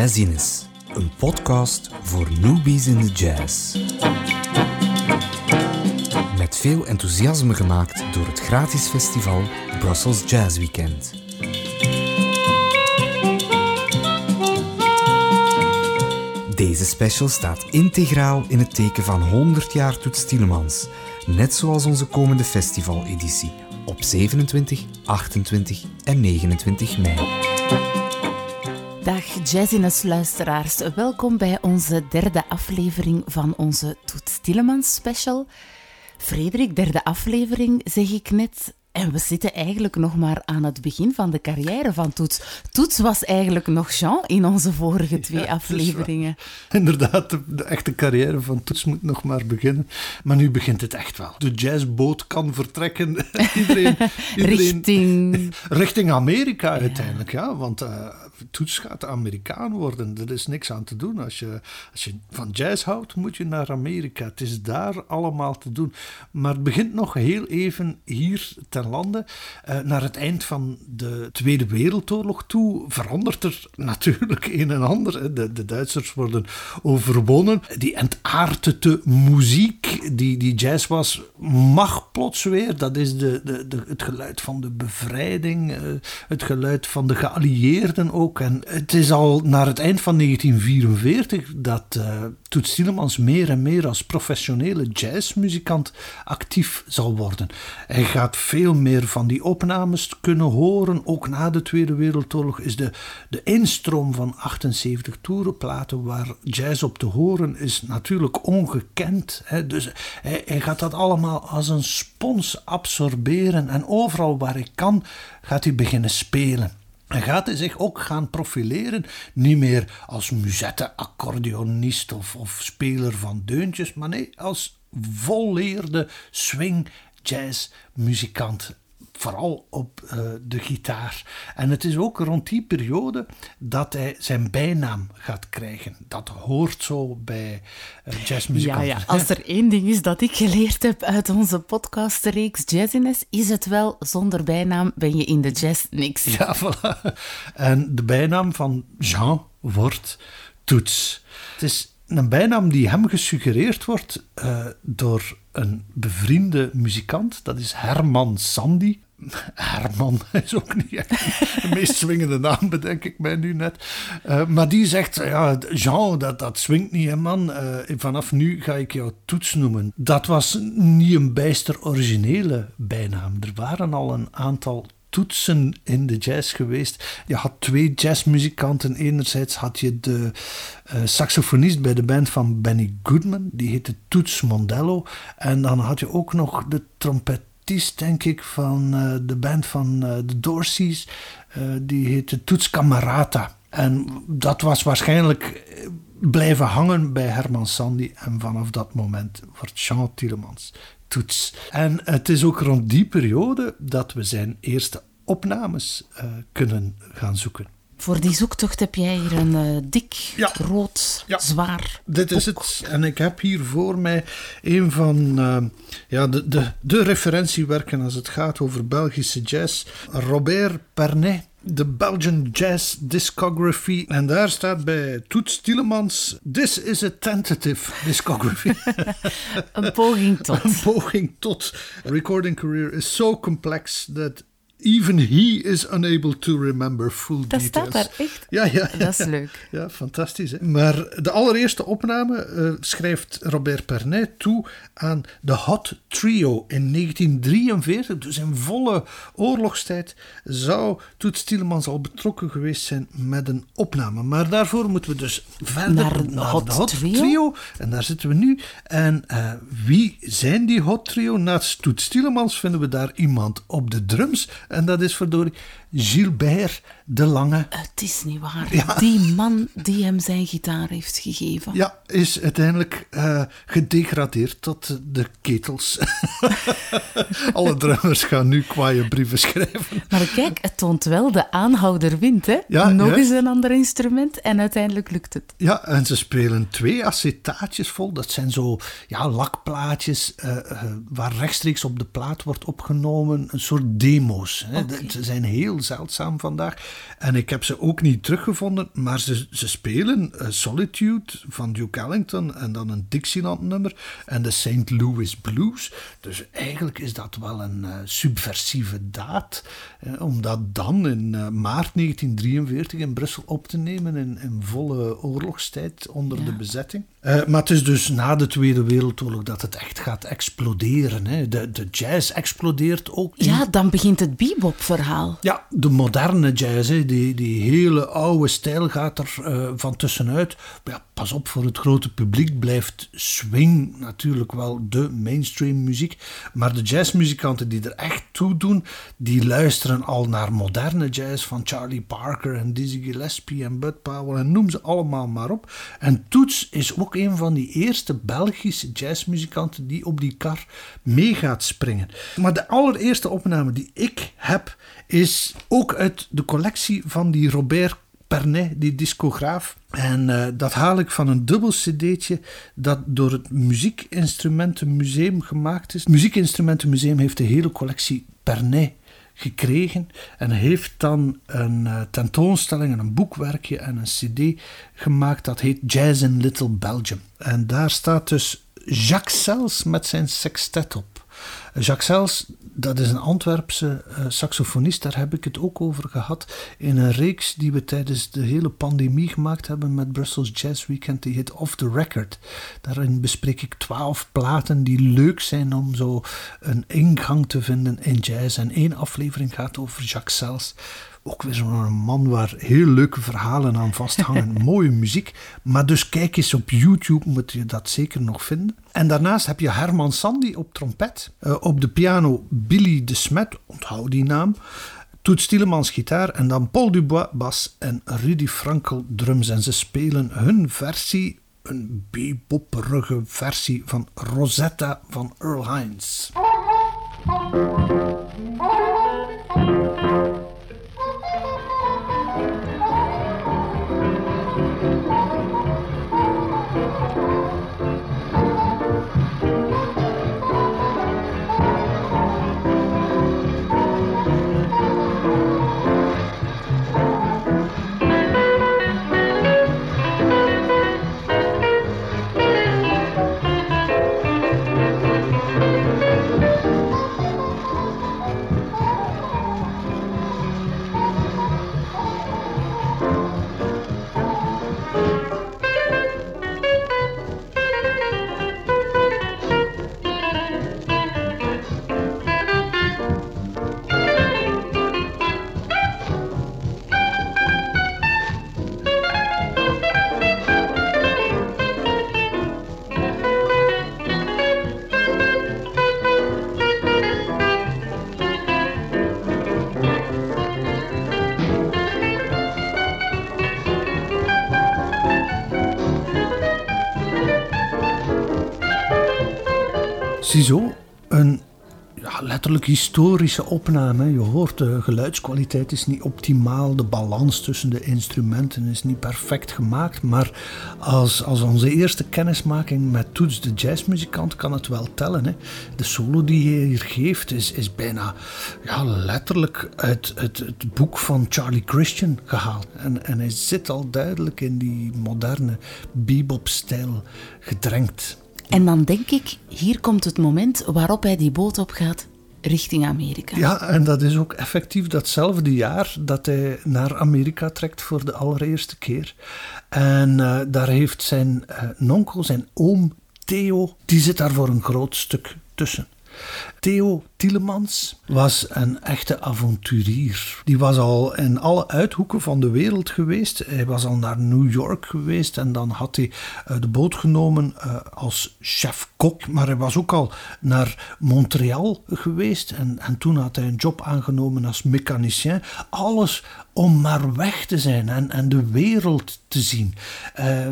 Jazziness, een podcast voor newbies in de jazz. Met veel enthousiasme gemaakt door het gratis festival Brussels Jazz Weekend. Deze special staat integraal in het teken van 100 jaar Toets Tielemans, net zoals onze komende festivaleditie op 27, 28 en 29 mei. Jazziness luisteraars, welkom bij onze derde aflevering van onze Toets Tielemans special. Frederik, derde aflevering zeg ik net. En we zitten eigenlijk nog maar aan het begin van de carrière van Toets. Toets was eigenlijk nog Jean in onze vorige twee afleveringen. Inderdaad, de, de, echte carrière van Toets moet nog maar beginnen. Maar nu begint het echt wel. De jazzboot kan vertrekken. iedereen, iedereen, richting... Richting Amerika uiteindelijk, ja. Want uh, Toets gaat Amerikaan worden. Er is niks aan te doen. Als je, als je van jazz houdt, moet je naar Amerika. Het is daar allemaal te doen. Maar het begint nog heel even hier ten lande. Uh, naar het eind van de Tweede Wereldoorlog toe verandert er natuurlijk een en ander. De, de Duitsers worden overwonnen. Die entaardete muziek die, die jazz was, mag plots weer. Dat is de, de, de, het geluid van de bevrijding, uh, het geluid van de geallieerden ook. En het is al naar het eind van 1944 dat uh, Toets Tielemans meer en meer als professionele jazzmuzikant actief zal worden. Hij gaat veel meer van die opnames kunnen horen. Ook na de Tweede Wereldoorlog is de, de instroom van 78 toerenplaten waar jazz op te horen is natuurlijk ongekend. Hè. Dus hij gaat dat allemaal als een spons absorberen en overal waar hij kan gaat hij beginnen spelen. En gaat hij zich ook gaan profileren, niet meer als musette accordeonist of, of speler van deuntjes, maar nee, als volleerde swing jazz muzikant vooral op uh, de gitaar. En het is ook rond die periode dat hij zijn bijnaam gaat krijgen. Dat hoort zo bij uh, jazzmuzikanten. Ja, ja, als er één ding is dat ik geleerd heb uit onze podcastreeks Jazziness, is het wel, zonder bijnaam ben je in de jazz niks. Ja, voilà. En de bijnaam van Jean wordt Toets. Het is een bijnaam die hem gesuggereerd wordt uh, door een bevriende muzikant. Dat is Herman Sandy. Herman is ook niet echt de meest swingende naam, bedenk ik mij nu net. Uh, maar die zegt, ja, Jean, dat, dat swingt niet, hè, man. Uh, vanaf nu ga ik jou Toets noemen. Dat was niet een bijster originele bijnaam. Er waren al een aantal toetsen in de jazz geweest. Je had twee jazzmuzikanten. Enerzijds had je de uh, saxofonist bij de band van Benny Goodman, die heette Toets Mondello. En dan had je ook nog de trompetist, denk ik, van uh, de band van uh, de Dorseys. die heette Toets Camarata. En dat was waarschijnlijk blijven hangen bij Herman Sandy. En vanaf dat moment wordt Jean Tielemans toets. En het is ook rond die periode dat we zijn eerste opnames uh, kunnen gaan zoeken. Voor die zoektocht heb jij hier een uh, dik, ja. rood, ja. zwaar. Dit is het. En ik heb hier voor mij een van uh, ja, de, de, de referentiewerken als het gaat over Belgische jazz. Robert Pernet de Belgian Jazz Discography. En daar staat bij Toets Tielemans: This is a tentative discography. een poging tot. een poging tot. Recording career is so complex that Even he is unable to remember full dat details. Dat staat daar echt? Ja, ja. Dat is leuk. Ja, fantastisch. Hè? Maar de allereerste opname uh, schrijft Robert Pernet toe aan de Hot Trio in 1943. Dus in volle oorlogstijd zou Toets Tielemans al betrokken geweest zijn met een opname. Maar daarvoor moeten we dus verder naar, naar hot de Hot trio? trio? En daar zitten we nu. En uh, wie zijn die Hot Trio? Naast Toets Tielemans vinden we daar iemand op de drums. En dat is verdorie Gilbert de Lange. Het is niet waar. Ja. Die man die hem zijn gitaar heeft gegeven. Ja, is uiteindelijk uh, gedegradeerd tot de ketels. Alle drummers gaan nu kwaaie brieven schrijven. Maar kijk, het toont wel de aanhouder wint, hè? Ja, Nog ja. eens een ander instrument en uiteindelijk lukt het. Ja, en ze spelen twee acetaatjes vol. Dat zijn zo ja, lakplaatjes uh, uh, waar rechtstreeks op de plaat wordt opgenomen. Een soort demo's. Hè? Okay. Ze zijn heel heel zeldzaam vandaag. En ik heb ze ook niet teruggevonden, maar ze, ze spelen uh, Solitude van Duke Ellington en dan een Dixieland nummer en de St. Louis Blues. Dus eigenlijk is dat wel een uh, subversieve daad, om dat dan in maart 1943 in Brussel op te nemen in, in volle oorlogstijd onder de bezetting. maar het is dus na de Tweede Wereldoorlog dat het echt gaat exploderen. Hè. De, de jazz explodeert ook. Ja, dan begint het bebop-verhaal. Ja, de moderne jazz. Die, die hele oude stijl gaat er uh, van tussenuit. Ja, pas op, voor het grote publiek blijft swing natuurlijk wel de mainstream muziek. Maar de jazzmuzikanten die er echt toe doen, die luisteren al naar moderne jazz van Charlie Parker en Dizzy Gillespie en Bud Powell en noem ze allemaal maar op. En Toets is ook een van die eerste Belgische jazzmuzikanten die op die kar mee gaat springen. Maar de allereerste opname die ik heb is ook uit de collectie van die Robert Pernet, die discograaf. En uh, dat haal ik van een dubbel cd'tje dat door het Muziekinstrumentenmuseum gemaakt is. Het Muziekinstrumentenmuseum heeft de hele collectie Pernet gekregen en heeft dan een uh, tentoonstelling, een boekwerkje en een cd gemaakt dat heet Jazz in Little Belgium. En daar staat dus Jacques Sels met zijn sextet op. Jacques Sels, dat is een Antwerpse uh, saxofonist, daar heb ik het ook over gehad. In een reeks die we tijdens de hele pandemie gemaakt hebben met Brussels Jazz Weekend, die heet Off the Record. Daarin bespreek ik twaalf platen die leuk zijn om zo een ingang te vinden in jazz. En één aflevering gaat over Jacques Sels ook weer zo'n man waar heel leuke verhalen aan vasthangen. Mooie muziek. Maar dus kijk eens op YouTube, moet je dat zeker nog vinden. En daarnaast heb je Herman Sandy op trompet. Uh, op de piano Billy de Smet, onthoud die naam. Toet Stielemans gitaar en dan Paul Dubois bas en Rudy Frankel drums. En ze spelen hun versie, een bebopperige versie van Rosetta van Earl Hines. Ziezo, een ja, letterlijk historische opname. Je hoort de geluidskwaliteit is niet optimaal, de balans tussen de instrumenten is niet perfect gemaakt. Maar als, als onze eerste kennismaking met Toets, de jazzmuzikant, kan het wel tellen. Hè. De solo die hij hier geeft is, is bijna ja, letterlijk uit, uit het boek van Charlie Christian gehaald. En, en hij zit al duidelijk in die moderne bebop-stijl gedrenkt. En dan denk ik, hier komt het moment waarop hij die boot opgaat richting Amerika. Ja, en dat is ook effectief datzelfde jaar dat hij naar Amerika trekt voor de allereerste keer. En uh, daar heeft zijn uh, nonkel, zijn oom Theo, die zit daar voor een groot stuk tussen. Theo Tielemans was een echte avonturier. Die was al in alle uithoeken van de wereld geweest. Hij was al naar New York geweest en dan had hij eh, de boot genomen eh, als chef-kok. Maar hij was ook al naar Montreal geweest en, en toen had hij een job aangenomen als mechanicien. Alles om maar weg te zijn en, en de wereld te zien. Uh,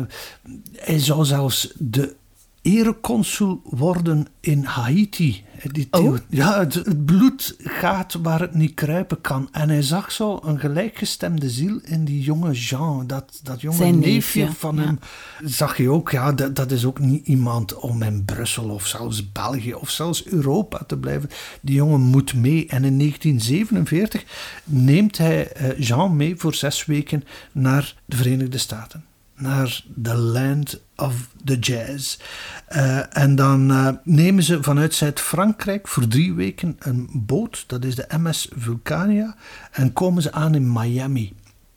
hij zou zelfs de ereconsul worden in Haiti. Die Oh. Ja, het, het bloed gaat waar het niet kruipen kan. En hij zag zo een gelijkgestemde ziel in die jonge Jean. Dat, dat jonge Zijn neefje, neefje, van ja. hem. Zag je ook, ja, dat, dat is ook niet iemand om in Brussel of zelfs België of zelfs Europa te blijven. Die jongen moet mee. En in 1947 neemt hij eh, Jean mee voor zes weken naar de Verenigde Staten naar the land of the jazz. Eh, en dan eh, nemen ze vanuit Zuid-Frankrijk voor drie weken een boot, dat is de MS Vulcania, en komen ze aan in Miami.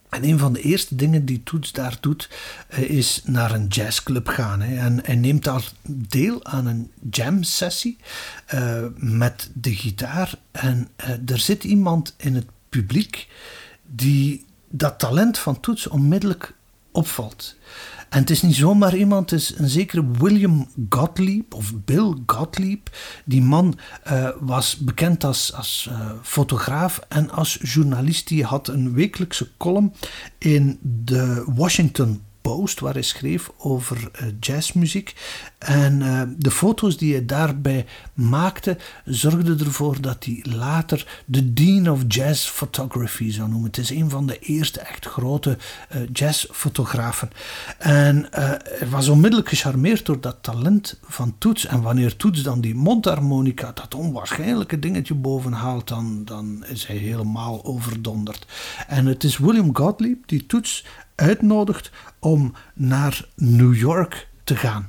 En een van de eerste dingen die Toets daar doet, eh, is naar een jazzclub gaan. Hè. En hij neemt daar deel aan een jam-sessie met de gitaar. En er zit iemand in het publiek die dat talent van Toets onmiddellijk opvalt. En het is niet zomaar iemand, het is een zekere William Gottlieb of Bill Gottlieb. Die man eh, was bekend als, als eh, fotograaf en als journalist. Die had een wekelijkse column in de Washington Post waar hij schreef over eh, jazzmuziek. En eh, de foto's die hij daarbij maakte zorgden ervoor dat hij later de Dean of Jazz Photography zou noemen. Het is een van de eerste echt grote eh, jazzfotografen. En hij was onmiddellijk gecharmeerd door dat talent van Toets. En wanneer Toets dan die mondharmonica, dat onwaarschijnlijke dingetje bovenhaalt, dan, dan is hij helemaal overdonderd. En het is William Gottlieb die Toets uitnodigt om naar New York te gaan.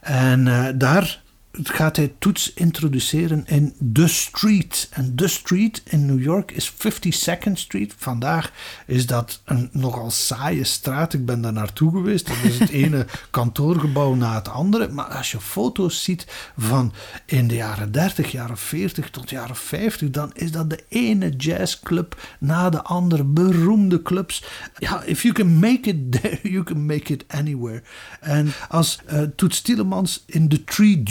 En eh, daar gaat hij Toets introduceren in The Street. En The Street in New York is 52nd Street. Vandaag is dat een nogal saaie straat. Ik ben daar naartoe geweest. Dat is het ene kantoorgebouw na het andere. Maar als je foto's ziet van in de jaren 30, jaren 40 tot jaren 50, dan is dat de ene jazzclub na de andere. Beroemde clubs. Ja, if you can make it there, you can make it anywhere. En als eh Toets Tielemans in The Three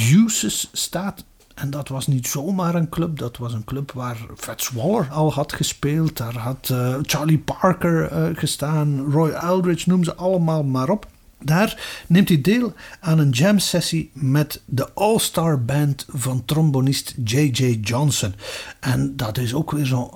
Staat, en dat was niet zomaar een club, dat was een club waar Fats Waller al had gespeeld. Daar had eh, Charlie Parker eh, gestaan, Roy Eldridge, noem ze allemaal maar op. Daar neemt hij deel aan een jam sessie met de all-star band van trombonist J.J. Johnson. En dat is ook weer zo'n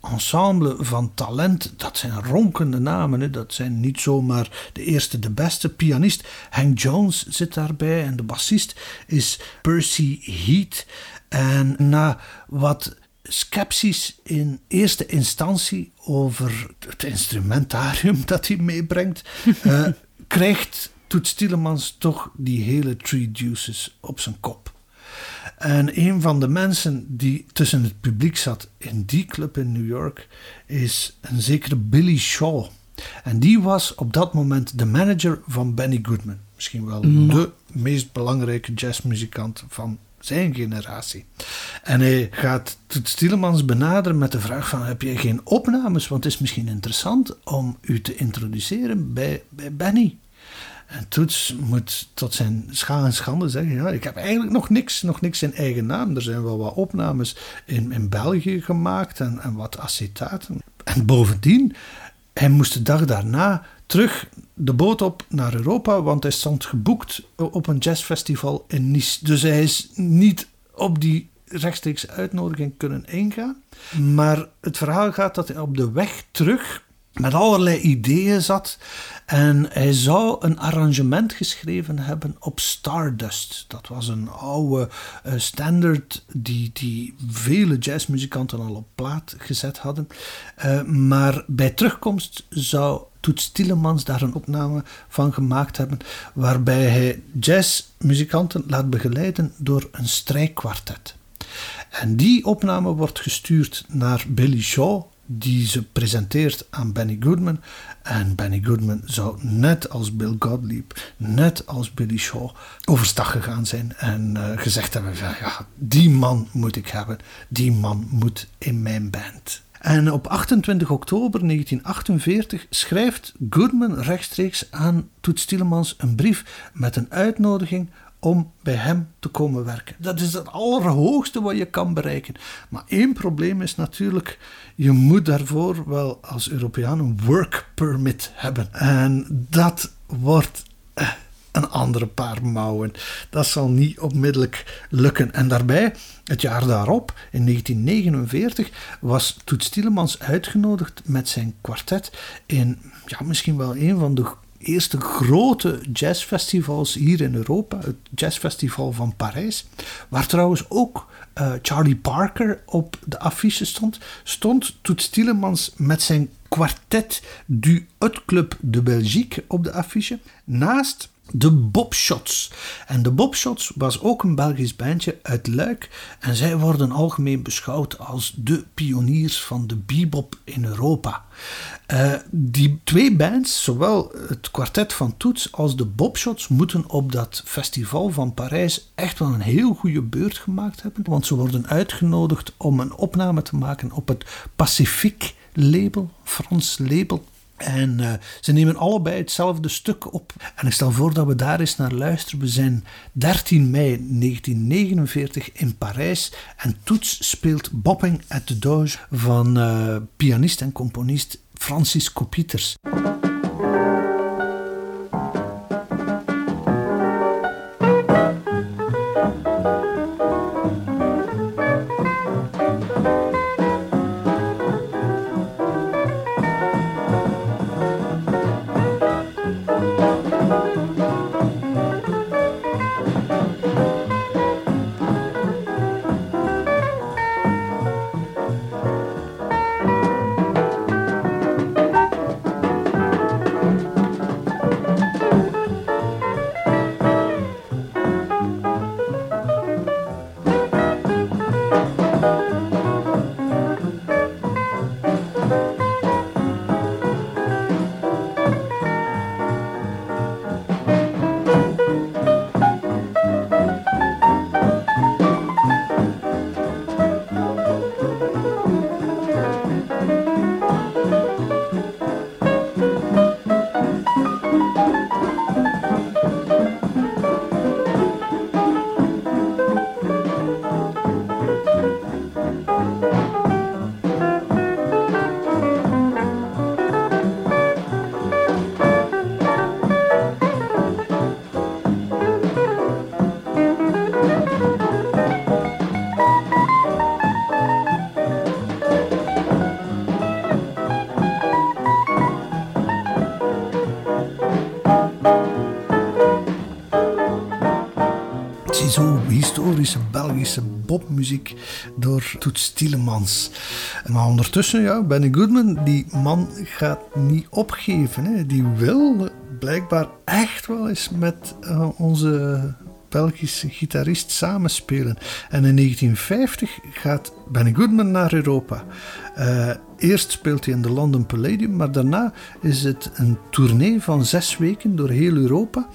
ensemble van talent. Dat zijn ronkende namen. Hè. Dat zijn niet zomaar de eerste, de beste. Pianist Hank Jones zit daarbij en de bassist is Percy Heath. En na wat sceptisch in eerste instantie over het instrumentarium dat hij meebrengt, eh, krijgt Toets Tielemans toch die hele Three Deuces op zijn kop. En een van de mensen die tussen het publiek zat in die club in New York is een zekere Billy Shaw. En die was op dat moment de manager van Benny Goodman. Misschien wel de meest belangrijke jazzmuzikant van zijn generatie. En hij gaat Toets Tielemans benaderen met de vraag van... heb jij geen opnames? Want het is misschien interessant om u te introduceren bij, bij Benny. En Toets moet tot zijn schaal en schande zeggen: Ja, ik heb eigenlijk nog niks, nog niks in eigen naam. Er zijn wel wat opnames in, in België gemaakt en, en wat acetaten. En bovendien, hij moest de dag daarna terug de boot op naar Europa, want hij stond geboekt op een jazzfestival in Nice. Dus hij is niet op die rechtstreeks uitnodiging kunnen ingaan. Maar het verhaal gaat dat hij op de weg terug met allerlei ideeën zat. En hij zou een arrangement geschreven hebben op Stardust. Dat was een oude uh, standard die, die vele jazzmuzikanten al op plaat gezet hadden. Uh, maar bij terugkomst zou Toets Tielemans daar een opname van gemaakt hebben, waarbij hij jazzmuzikanten laat begeleiden door een strijkkwartet. En die opname wordt gestuurd naar Billy Shaw, die ze presenteert aan Benny Goodman. En Benny Goodman zou net als Bill Gottlieb, net als Billy Shaw, overstag gegaan zijn en uh, gezegd hebben: ja, die man moet ik hebben, die man moet in mijn band. En op 28 oktober 1948 schrijft Goodman rechtstreeks aan Toets Tielemans een brief met een uitnodiging om bij hem te komen werken. Dat is het allerhoogste wat je kan bereiken. Maar één probleem is natuurlijk, je moet daarvoor wel als Europeaan een work permit hebben. En dat wordt eh, een andere paar mouwen. Dat zal niet onmiddellijk lukken. En daarbij, het jaar daarop, in 1949, was Toets Tielemans uitgenodigd met zijn kwartet in ja, misschien wel een van de eerste grote jazzfestivals hier in Europa, het Jazzfestival van Parijs, waar trouwens ook uh, Charlie Parker op de affiche stond, stond Toets Tielemans met zijn kwartet du Haute Club de Belgique op de affiche, naast de Bobshots. En de Bobshots was ook een Belgisch bandje uit Luik en zij worden algemeen beschouwd als de pioniers van de bebop in Europa. Uh, die twee bands, zowel het kwartet van Toets als de Bobshots, moeten op dat festival van Parijs echt wel een heel goede beurt gemaakt hebben, want ze worden uitgenodigd om een opname te maken op het Pacifique label, Frans label. En uh, ze nemen allebei hetzelfde stuk op. En ik stel voor dat we daar eens naar luisteren. We zijn 13 mei 1949 in Parijs. En Toets speelt Bopping at the Doge van uh, pianist en componist Francis Copieters. Popmuziek door Toets Tielemans. Maar ondertussen, ja, Benny Goodman, die man gaat niet opgeven. Hè. Die wil blijkbaar echt wel eens met uh, onze Belgische gitarist samenspelen. En in 1950 gaat Benny Goodman naar Europa. Uh, eerst speelt hij in de London Palladium, maar daarna is het een tournee van zes weken door heel Europa.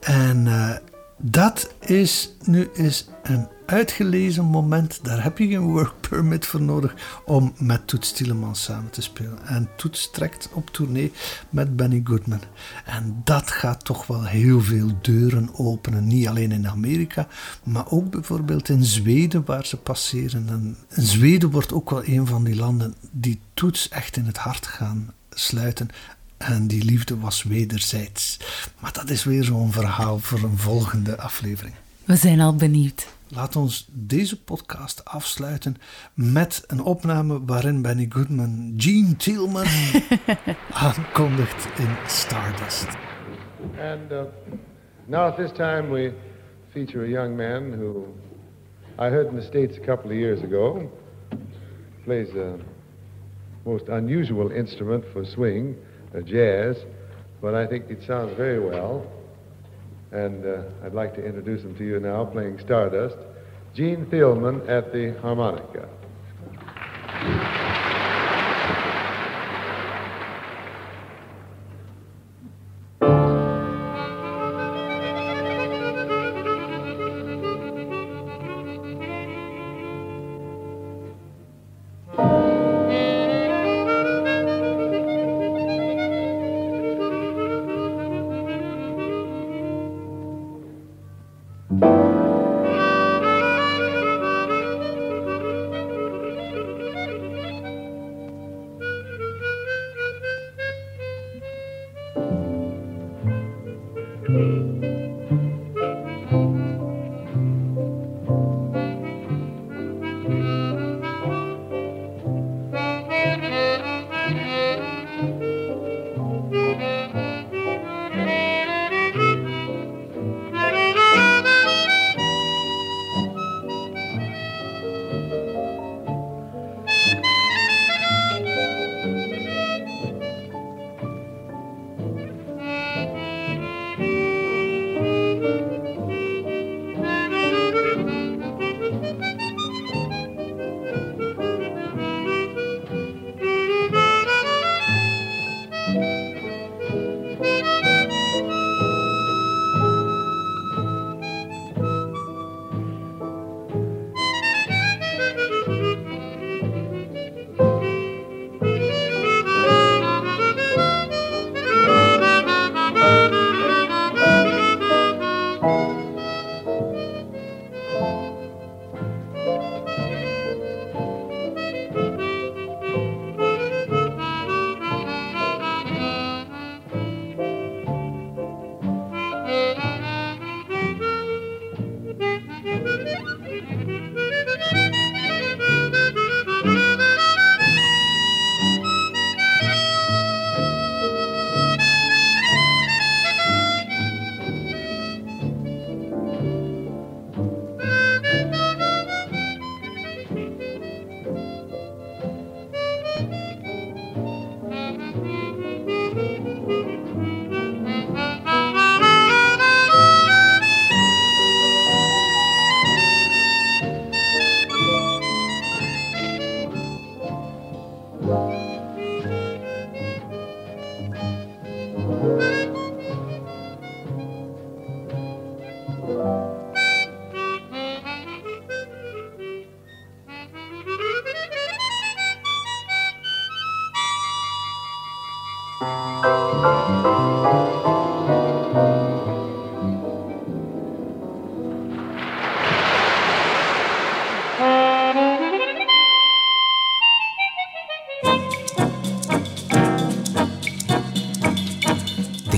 En uh, dat is nu eens een uitgelezen moment. Daar heb je geen work permit voor nodig om met Toets Tielemans samen te spelen. En Toets trekt op tournee met Benny Goodman. En dat gaat toch wel heel veel deuren openen. Niet alleen in Amerika, maar ook bijvoorbeeld in Zweden waar ze passeren. En Zweden wordt ook wel een van die landen die Toets echt in het hart gaan sluiten. En die liefde was wederzijds. Maar dat is weer zo'n verhaal voor een volgende aflevering. We zijn al benieuwd. Laat ons deze podcast afsluiten met een opname waarin Benny Goodman Gene Tillman aankondigt in Stardust. And uh, now at this time we feature a young man who I heard in the States a couple of years ago. Plays a most unusual instrument for swing, a jazz, but I think it sounds very well. And uh, I'd like to introduce him to you now, playing Stardust, Gene Thielman at the harmonica.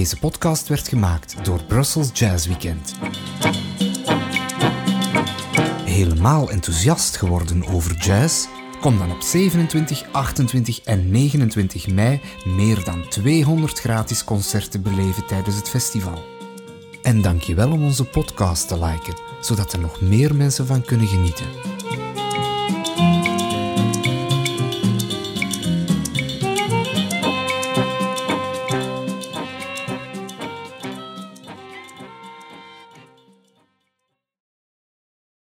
Deze podcast werd gemaakt door Brussels Jazz Weekend. Helemaal enthousiast geworden over jazz? Kom dan op 27, 28 en 29 mei meer dan 200 gratis concerten beleven tijdens het festival. En dank je wel om onze podcast te liken, zodat er nog meer mensen van kunnen genieten.